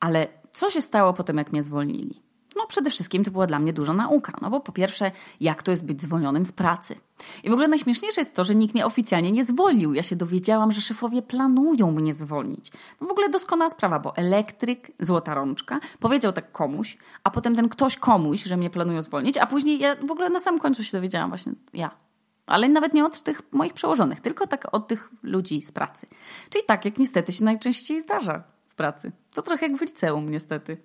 Ale co się stało potem, jak mnie zwolnili? No przede wszystkim to była dla mnie duża nauka, no bo po pierwsze, jak to jest być zwolnionym z pracy. I w ogóle najśmieszniejsze jest to, że nikt mnie oficjalnie nie zwolnił. Ja się dowiedziałam, że szefowie planują mnie zwolnić. No w ogóle doskonała sprawa, bo elektryk, złota rączka, powiedział tak komuś, a potem ten ktoś komuś, że mnie planują zwolnić, a później ja w ogóle na samym końcu się dowiedziałam właśnie ja. Ale nawet nie od tych moich przełożonych, tylko tak od tych ludzi z pracy. Czyli tak, jak niestety się najczęściej zdarza pracy. To trochę jak w liceum niestety.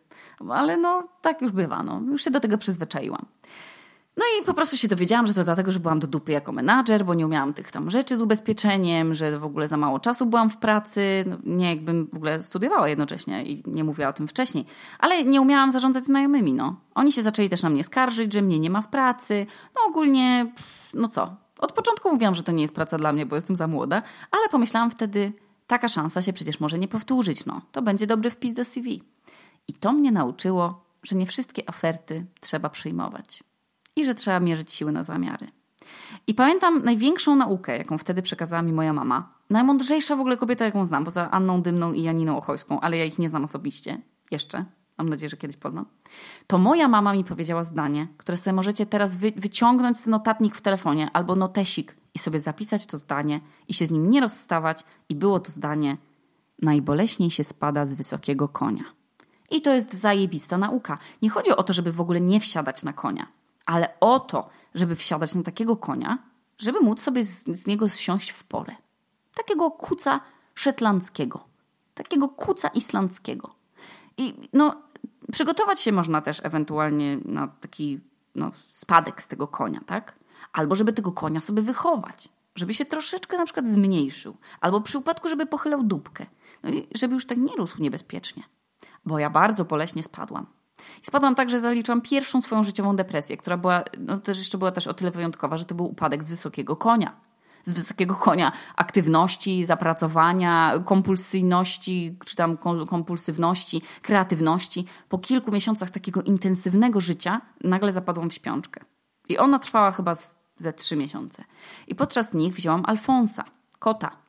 Ale no, tak już bywa, no. Już się do tego przyzwyczaiłam. No i po prostu się dowiedziałam, że to dlatego, że byłam do dupy jako menadżer, bo nie umiałam tych tam rzeczy z ubezpieczeniem, że w ogóle za mało czasu byłam w pracy, no, nie jakbym w ogóle studiowała jednocześnie i nie mówiła o tym wcześniej, ale nie umiałam zarządzać znajomymi, no. Oni się zaczęli też na mnie skarżyć, że mnie nie ma w pracy, no ogólnie, no co. Od początku mówiłam, że to nie jest praca dla mnie, bo jestem za młoda, ale pomyślałam wtedy, taka szansa się przecież może nie powtórzyć, no. To będzie dobry wpis do CV. I to mnie nauczyło, że nie wszystkie oferty trzeba przyjmować i że trzeba mierzyć siły na zamiary. I pamiętam największą naukę, jaką wtedy przekazała mi moja mama. Najmądrzejsza w ogóle kobieta, jaką znam, poza Anną Dymną i Janiną Ochojską, ale ja ich nie znam osobiście. Jeszcze. Mam nadzieję, że kiedyś poznam. To moja mama mi powiedziała zdanie, które sobie możecie teraz wy wyciągnąć ten notatnik w telefonie albo notesik i sobie zapisać to zdanie i się z nim nie rozstawać. I było to zdanie: Najboleśniej się spada z wysokiego konia. I to jest zajebista nauka. Nie chodzi o to, żeby w ogóle nie wsiadać na konia, ale o to, żeby wsiadać na takiego konia, żeby móc sobie z, z niego zsiąść w porę. Takiego kuca szetlandzkiego, takiego kuca islandzkiego. I no, przygotować się można też ewentualnie na taki no, spadek z tego konia, tak? Albo żeby tego konia sobie wychować, żeby się troszeczkę na przykład zmniejszył, albo przy upadku, żeby pochylał dupkę, no i żeby już tak nie rósł niebezpiecznie bo ja bardzo boleśnie spadłam. I spadłam tak, że zaliczyłam pierwszą swoją życiową depresję, która była, no też jeszcze była też o tyle wyjątkowa, że to był upadek z wysokiego konia. Z wysokiego konia aktywności, zapracowania, kompulsyjności, czy tam kompulsywności, kreatywności. Po kilku miesiącach takiego intensywnego życia nagle zapadłam w śpiączkę. I ona trwała chyba ze trzy miesiące. I podczas nich wzięłam Alfonsa, kota,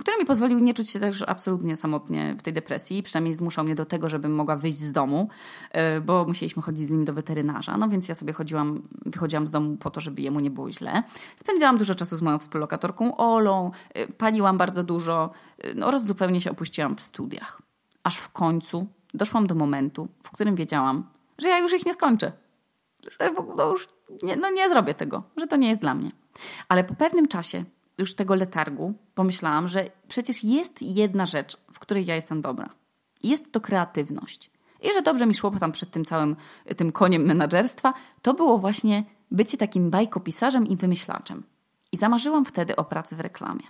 który mi pozwolił nie czuć się też absolutnie samotnie w tej depresji. Przynajmniej zmuszał mnie do tego, żebym mogła wyjść z domu, e, bo musieliśmy chodzić z nim do weterynarza. No więc ja sobie chodziłam, wychodziłam z domu po to, żeby jemu nie było źle. Spędziłam dużo czasu z moją współlokatorką Olą, e, paliłam bardzo dużo e, no, oraz zupełnie się opuściłam w studiach. Aż w końcu doszłam do momentu, w którym wiedziałam, że ja już ich nie skończę. Że no już nie, no nie zrobię tego, że to nie jest dla mnie. Ale po pewnym czasie już tego letargu pomyślałam, że przecież jest jedna rzecz, w której ja jestem dobra. Jest to kreatywność. I że dobrze mi szło tam przed tym całym tym koniem menadżerstwa, to było właśnie bycie takim bajkopisarzem i wymyślaczem. I zamarzyłam wtedy o pracy w reklamie.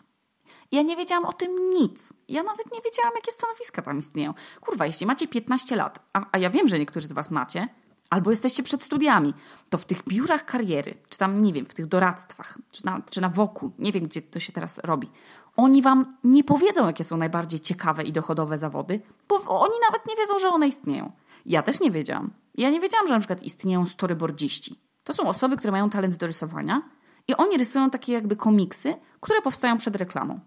Ja nie wiedziałam o tym nic. Ja nawet nie wiedziałam, jakie stanowiska tam istnieją. Kurwa, jeśli macie 15 lat, a, a ja wiem, że niektórzy z Was macie, albo jesteście przed studiami, to w tych biurach kariery, czy tam, nie wiem, w tych doradztwach, czy na, czy na wokół, nie wiem, gdzie to się teraz robi, oni wam nie powiedzą, jakie są najbardziej ciekawe i dochodowe zawody, bo oni nawet nie wiedzą, że one istnieją. Ja też nie wiedziałam. Ja nie wiedziałam, że na przykład istnieją storyboardziści. To są osoby, które mają talent do rysowania i oni rysują takie jakby komiksy, które powstają przed reklamą.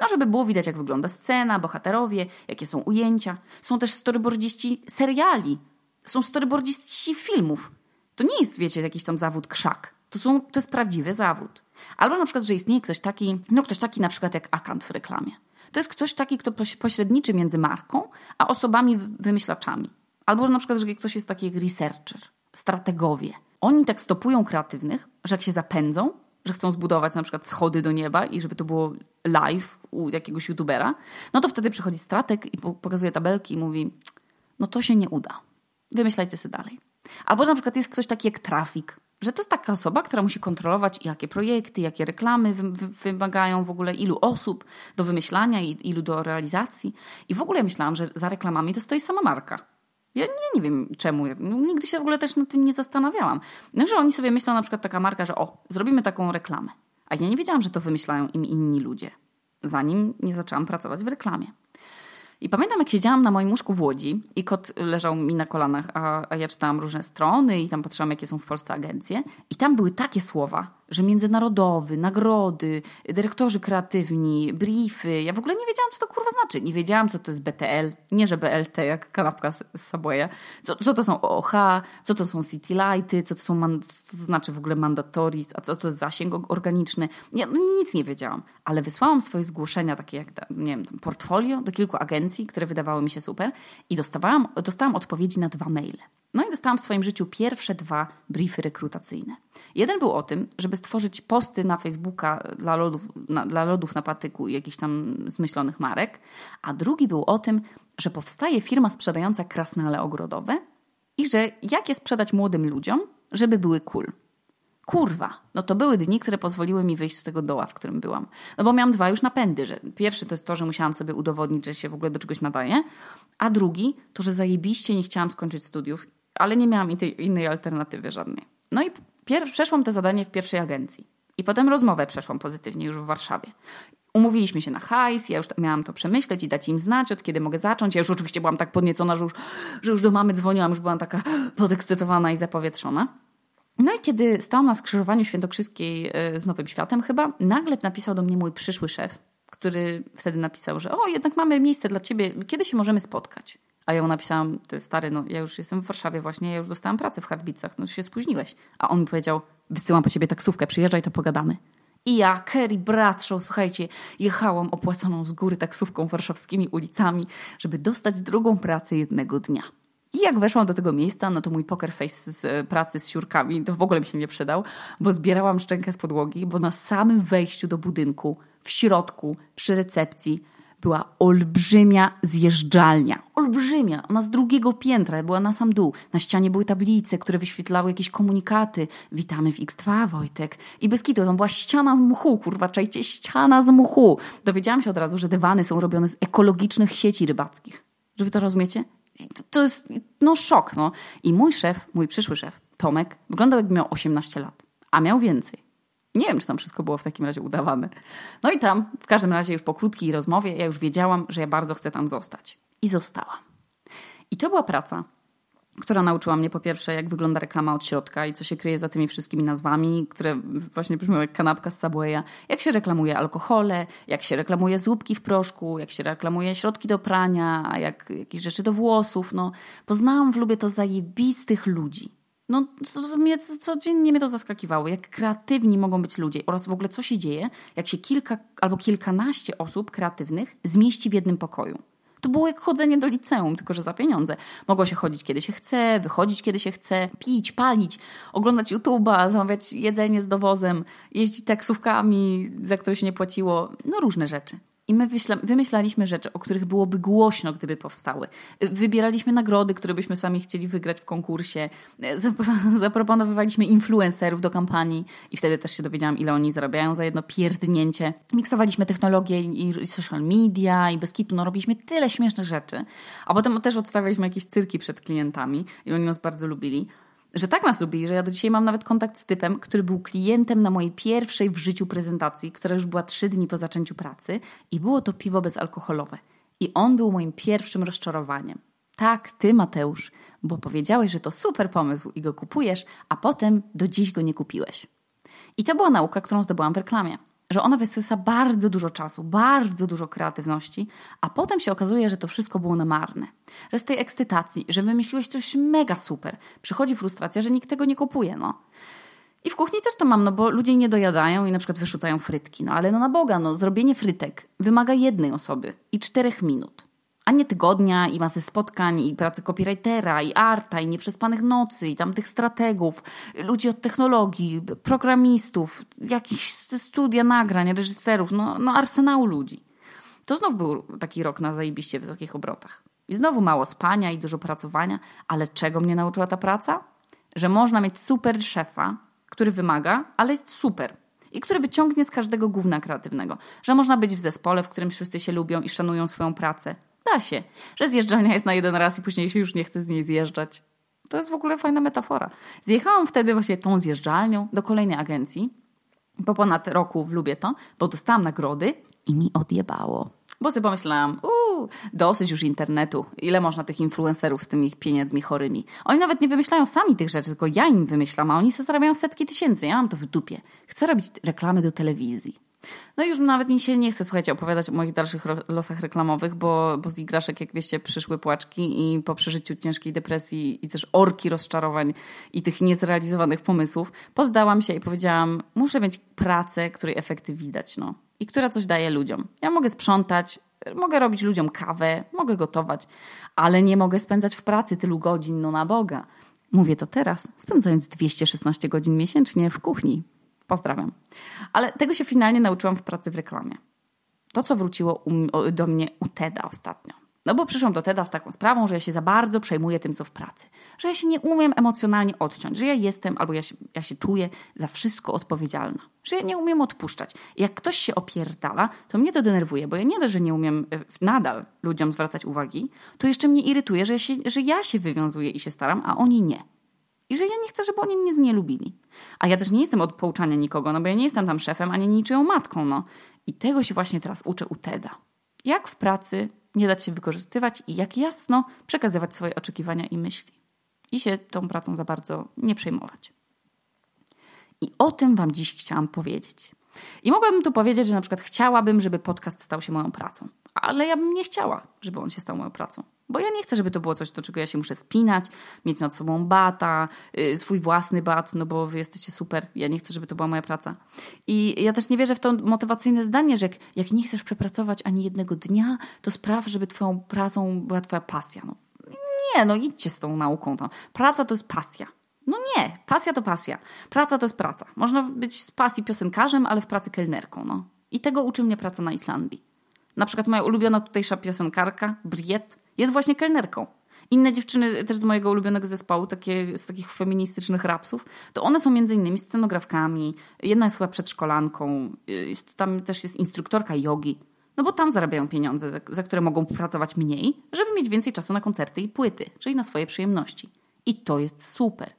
No, żeby było widać, jak wygląda scena, bohaterowie, jakie są ujęcia. Są też storyboardziści seriali, są storyboardziści filmów. To nie jest, wiecie, jakiś tam zawód krzak. To, są, to jest prawdziwy zawód. Albo na przykład, że istnieje ktoś taki, no ktoś taki na przykład jak akant w reklamie. To jest ktoś taki, kto pośredniczy między marką, a osobami wymyślaczami. Albo na przykład, że ktoś jest taki jak researcher, strategowie. Oni tak stopują kreatywnych, że jak się zapędzą, że chcą zbudować na przykład schody do nieba i żeby to było live u jakiegoś youtubera, no to wtedy przychodzi strateg i pokazuje tabelki i mówi, no to się nie uda wymyślajcie sobie dalej. Albo na przykład jest ktoś taki jak trafik, że to jest taka osoba, która musi kontrolować, jakie projekty, jakie reklamy wymagają w ogóle, ilu osób do wymyślania i ilu do realizacji. I w ogóle myślałam, że za reklamami to stoi sama marka. Ja nie, nie wiem czemu. Nigdy się w ogóle też nad tym nie zastanawiałam. No, że oni sobie myślą na przykład taka marka, że o, zrobimy taką reklamę. A ja nie wiedziałam, że to wymyślają im inni ludzie. Zanim nie zaczęłam pracować w reklamie. I pamiętam, jak siedziałam na moim łóżku w Łodzi i kot leżał mi na kolanach, a, a ja czytałam różne strony i tam patrzyłam, jakie są w Polsce agencje. I tam były takie słowa, że międzynarodowy, nagrody, dyrektorzy kreatywni, briefy. Ja w ogóle nie wiedziałam, co to kurwa znaczy. Nie wiedziałam, co to jest BTL. Nie, że BLT, jak kanapka z, z Subwaya. Co, co to są OOH, co to są City Lighty, co to, są co to znaczy w ogóle mandatories, a co to jest zasięg organiczny. Nie, no, nic nie wiedziałam. Ale wysłałam swoje zgłoszenia, takie jak, nie wiem, portfolio do kilku agencji, które wydawały mi się super i dostawałam, dostałam odpowiedzi na dwa maile. No i dostałam w swoim życiu pierwsze dwa briefy rekrutacyjne. Jeden był o tym, żeby stworzyć posty na Facebooka dla lodów na, dla lodów na patyku jakichś tam zmyślonych marek, a drugi był o tym, że powstaje firma sprzedająca krasnale ogrodowe i że jak je sprzedać młodym ludziom, żeby były cool. Kurwa, no to były dni, które pozwoliły mi wyjść z tego doła, w którym byłam. No bo miałam dwa już napędy. Że pierwszy to jest to, że musiałam sobie udowodnić, że się w ogóle do czegoś nadaje, a drugi to, że zajebiście nie chciałam skończyć studiów ale nie miałam innej alternatywy żadnej. No i przeszłam to zadanie w pierwszej agencji. I potem rozmowę przeszłam pozytywnie już w Warszawie. Umówiliśmy się na hajs, ja już miałam to przemyśleć i dać im znać, od kiedy mogę zacząć. Ja już oczywiście byłam tak podniecona, że już, że już do mamy dzwoniłam, już byłam taka podekscytowana i zapowietrzona. No i kiedy stałam na skrzyżowaniu Świętokrzyskiej e, z Nowym Światem chyba, nagle napisał do mnie mój przyszły szef, który wtedy napisał, że o, jednak mamy miejsce dla ciebie, kiedy się możemy spotkać? A ja mu napisałam, jest stary, no ja już jestem w Warszawie właśnie, ja już dostałam pracę w Harbicach, no się spóźniłeś. A on mi powiedział, wysyłam po ciebie taksówkę, przyjeżdżaj, to pogadamy. I ja, Kerry Bradshaw, słuchajcie, jechałam opłaconą z góry taksówką warszawskimi ulicami, żeby dostać drugą pracę jednego dnia. I jak weszłam do tego miejsca, no to mój poker face z pracy z siurkami to w ogóle mi się nie przydał, bo zbierałam szczękę z podłogi, bo na samym wejściu do budynku, w środku, przy recepcji, była olbrzymia zjeżdżalnia. Olbrzymia. Ona z drugiego piętra była na sam dół. Na ścianie były tablice, które wyświetlały jakieś komunikaty. Witamy w X2, Wojtek. I bez kitu, tam była ściana z muchu, kurwa, czajcie, ściana z muchu. Dowiedziałam się od razu, że dywany są robione z ekologicznych sieci rybackich. Że wy to rozumiecie? To, to jest, no szok, no. I mój szef, mój przyszły szef, Tomek, wyglądał jakby miał 18 lat. A miał więcej. Nie wiem, czy tam wszystko było w takim razie udawane. No i tam, w każdym razie już po krótkiej rozmowie, ja już wiedziałam, że ja bardzo chcę tam zostać. I zostałam. I to była praca, która nauczyła mnie po pierwsze, jak wygląda reklama od środka i co się kryje za tymi wszystkimi nazwami, które właśnie brzmią jak kanapka z Subwaya, jak się reklamuje alkohole, jak się reklamuje złupki w proszku, jak się reklamuje środki do prania, jak jakieś rzeczy do włosów. No, poznałam w Lubie to zajebistych ludzi no, mnie, codziennie mnie to zaskakiwało, jak kreatywni mogą być ludzie oraz w ogóle co się dzieje, jak się kilka albo kilkanaście osób kreatywnych zmieści w jednym pokoju. To było jak chodzenie do liceum, tylko że za pieniądze. Mogło się chodzić kiedy się chce, wychodzić kiedy się chce, pić, palić, oglądać YouTube'a, zamawiać jedzenie z dowozem, jeździć taksówkami, za które się nie płaciło. No różne rzeczy. I my wymyślaliśmy rzeczy, o których byłoby głośno, gdyby powstały. Wybieraliśmy nagrody, które byśmy sami chcieli wygrać w konkursie. Zaproponowywaliśmy influencerów do kampanii i wtedy też się dowiedziałam, ile oni zarabiają za jedno pierdnięcie. Miksowaliśmy technologię i social media i bez kitu. No, robiliśmy tyle śmiesznych rzeczy. A potem też odstawialiśmy jakieś cyrki przed klientami i oni nas bardzo lubili że tak nas lubi, że ja do dzisiaj mam nawet kontakt z typem, który był klientem na mojej pierwszej w życiu prezentacji, która już była trzy dni po zaczęciu pracy i było to piwo bezalkoholowe. I on był moim pierwszym rozczarowaniem. Tak, ty Mateusz, bo powiedziałeś, że to super pomysł i go kupujesz, a potem do dziś go nie kupiłeś. I to była nauka, którą zdobyłam w reklamie że ona wysysa bardzo dużo czasu, bardzo dużo kreatywności, a potem się okazuje, że to wszystko było na marne. Że z tej ekscytacji, że wymyśliłeś coś mega super, przychodzi frustracja, że nikt tego nie kupuje, no. I w kuchni też to mam, no bo ludzie nie dojadają i na przykład wyrzucają frytki. No ale no na Boga, no zrobienie frytek wymaga jednej osoby i czterech minut a nie tygodnia i masy spotkań i pracy copywritera i arta i nieprzespanych nocy i tam tych strategów, ludzi od technologii, programistów, jakichś studia nagrań, reżyserów, no, no arsenału ludzi. To znów był taki rok na zajebiście wysokich obrotach. I znowu mało spania i dużo pracowania, ale czego mnie nauczyła ta praca? Że można mieć super szefa, który wymaga, ale jest super i który wyciągnie z każdego gówna kreatywnego. Że można być w zespole, w którym wszyscy się lubią i szanują swoją pracę Da się. Że zjeżdżalnia jest na jeden raz i później się już nie chce z niej zjeżdżać. To jest w ogóle fajna metafora. Zjechałam wtedy właśnie tą zjeżdżalnią do kolejnej agencji. Po ponad roku w Lubię to, bo dostałam nagrody i mi odjebało. Bo sobie pomyślałam, uuu, dosyć już internetu. Ile można tych influencerów z tymi pieniędzmi chorymi? Oni nawet nie wymyślają sami tych rzeczy, tylko ja im wymyślam, a oni sobie zarabiają setki tysięcy. Ja mam to w dupie. Chcę robić reklamy do telewizji. No już nawet mi się nie chce, słuchajcie, opowiadać o moich dalszych losach reklamowych, bo, bo z igraszek, jak wieście, przyszły płaczki i po przeżyciu ciężkiej depresji i też orki rozczarowań i tych niezrealizowanych pomysłów, poddałam się i powiedziałam, muszę mieć pracę, której efekty widać, no. I która coś daje ludziom. Ja mogę sprzątać, mogę robić ludziom kawę, mogę gotować, ale nie mogę spędzać w pracy tylu godzin, no na Boga. Mówię to teraz, spędzając 216 godzin miesięcznie w kuchni. Pozdrawiam. Ale tego się finalnie nauczyłam w pracy w reklamie. To, co wróciło do mnie u Teda ostatnio. No bo przyszłam do Teda z taką sprawą, że ja się za bardzo przejmuję tym, co w pracy. Że ja się nie umiem emocjonalnie odciąć. Że ja jestem albo ja się, ja się czuję za wszystko odpowiedzialna. Że ja nie umiem odpuszczać. Jak ktoś się opierdala, to mnie to denerwuje, bo ja nie dość, że nie umiem e, nadal ludziom zwracać uwagi, to jeszcze mnie irytuje, że ja się, że ja się wywiązuję i się staram, a oni nie. I że ja nie chcę, żeby oni mnie znielubili. A ja też nie jestem od pouczania nikogo, no bo ja nie jestem tam szefem, ani niczyją matką, no. I tego się właśnie teraz uczę u Teda. Jak w pracy nie dać się wykorzystywać i jak jasno przekazywać swoje oczekiwania i myśli. I się tą pracą za bardzo nie przejmować. I o tym Wam dziś chciałam powiedzieć. I mogłabym tu powiedzieć, że na przykład chciałabym, żeby podcast stał się moją pracą. Ale ja bym nie chciała, żeby on się stał moją pracą. Bo ja nie chcę, żeby to było coś, do czego ja się muszę spinać, mieć nad sobą bata, yy, swój własny bat, no bo wy jesteście super. Ja nie chcę, żeby to była moja praca. I ja też nie wierzę w to motywacyjne zdanie, że jak, jak nie chcesz przepracować ani jednego dnia, to spraw, żeby twoją pracą była twoja pasja. No, nie, no idźcie z tą nauką. To. Praca to jest pasja. No nie, pasja to pasja. Praca to jest praca. Można być z pasji piosenkarzem, ale w pracy kelnerką. No. I tego uczy mnie praca na Islandii. Na przykład moja ulubiona tutejsza piosenkarka, Briet, jest właśnie kelnerką. Inne dziewczyny też z mojego ulubionego zespołu, takie, z takich feministycznych rapsów, to one są między innymi scenografkami. Jedna jest chyba przedszkolanką, jest, tam też jest instruktorka jogi. No bo tam zarabiają pieniądze, za, za które mogą pracować mniej, żeby mieć więcej czasu na koncerty i płyty, czyli na swoje przyjemności. I to jest super.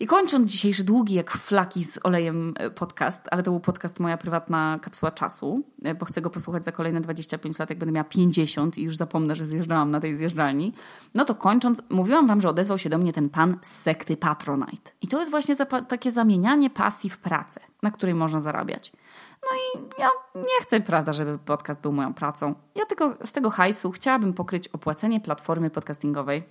I kończąc dzisiejszy długi jak flaki z olejem e, podcast, ale to był podcast moja prywatna kapsuła czasu, e, bo chcę go posłuchać za kolejne 25 lat, jak będę miała 50 i już zapomnę, że zjeżdżałam na tej zjeżdżalni. No to kończąc, mówiłam wam, że odezwał się do mnie ten pan z sekty Patronite. I to jest właśnie takie zamienianie pasji w pracę, na której można zarabiać. No i ja nie chcę, prawda, żeby podcast był moją pracą. Ja tylko z tego hajsu chciałabym pokryć opłacenie platformy podcastingowej,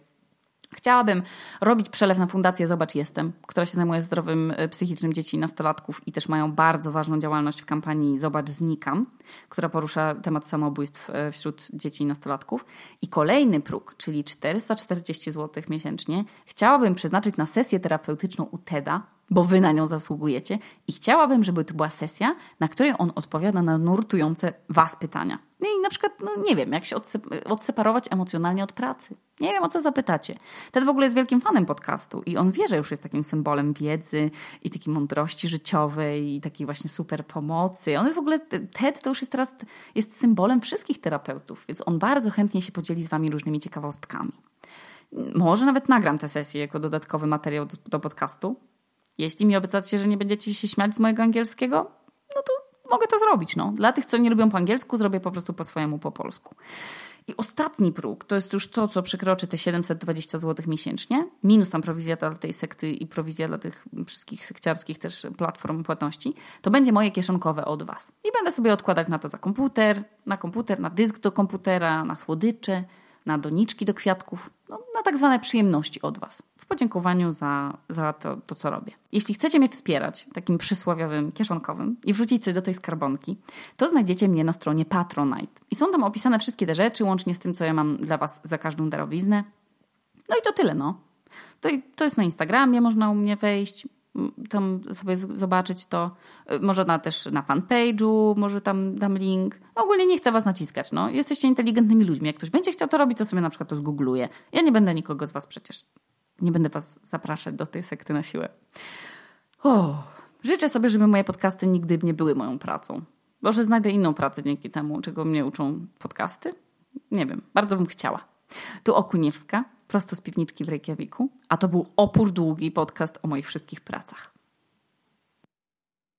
Chciałabym robić przelew na fundację Zobacz Jestem, która się zajmuje zdrowym e, psychicznym dzieci i nastolatków i też mają bardzo ważną działalność w kampanii Zobacz Znikam, która porusza temat samobójstw e, wśród dzieci i nastolatków. I kolejny próg, czyli 440 zł miesięcznie, chciałabym przeznaczyć na sesję terapeutyczną u TEDa, bo wy na nią zasługujecie i chciałabym, żeby to była sesja, na której on odpowiada na nurtujące was pytania. No I na przykład, no nie wiem, jak się odseparować emocjonalnie od pracy. Nie wiem, o co zapytacie. Ted w ogóle jest wielkim fanem podcastu i on wie, że już jest takim symbolem wiedzy i takiej mądrości życiowej i takiej właśnie super pomocy. On jest w ogóle, Ted to już jest teraz jest symbolem wszystkich terapeutów, więc on bardzo chętnie się podzieli z wami różnymi ciekawostkami. Może nawet nagram tę sesję jako dodatkowy materiał do, do podcastu. Jeśli mi obiecacie, że nie będziecie się śmiać z mojego angielskiego, no to mogę to zrobić. No. Dla tych, co nie lubią po angielsku, zrobię po prostu po swojemu po polsku. I ostatni próg to jest już to, co przekroczy te 720 zł miesięcznie, minus tam prowizja dla tej sekty i prowizja dla tych wszystkich sekciarskich też platform płatności, to będzie moje kieszonkowe od Was. I będę sobie odkładać na to za komputer, na komputer, na dysk do komputera, na słodycze, na doniczki do kwiatków, no, na tak zwane przyjemności od Was, w podziękowaniu za, za to, to, co robię. Jeśli chcecie mnie wspierać takim przysłowiowym, kieszonkowym i wrzucić coś do tej skarbonki, to znajdziecie mnie na stronie Patronite. I są tam opisane wszystkie te rzeczy, łącznie z tym, co ja mam dla Was za każdą darowiznę. No i to tyle, no. To, to jest na Instagramie, można u mnie wejść tam sobie zobaczyć to. Y, może na, też na fanpage'u, może tam dam link. No ogólnie nie chcę was naciskać. No. Jesteście inteligentnymi ludźmi. Jak ktoś będzie chciał to robić, to sobie na przykład to zgoogluję. Ja nie będę nikogo z was przecież, nie będę was zapraszać do tej sekty na siłę. O, życzę sobie, żeby moje podcasty nigdy nie były moją pracą. Może znajdę inną pracę dzięki temu, czego mnie uczą podcasty. Nie wiem, bardzo bym chciała. Tu Okuniewska prosto z piwniczki w Reykjaviku, a to był opór długi podcast o moich wszystkich pracach.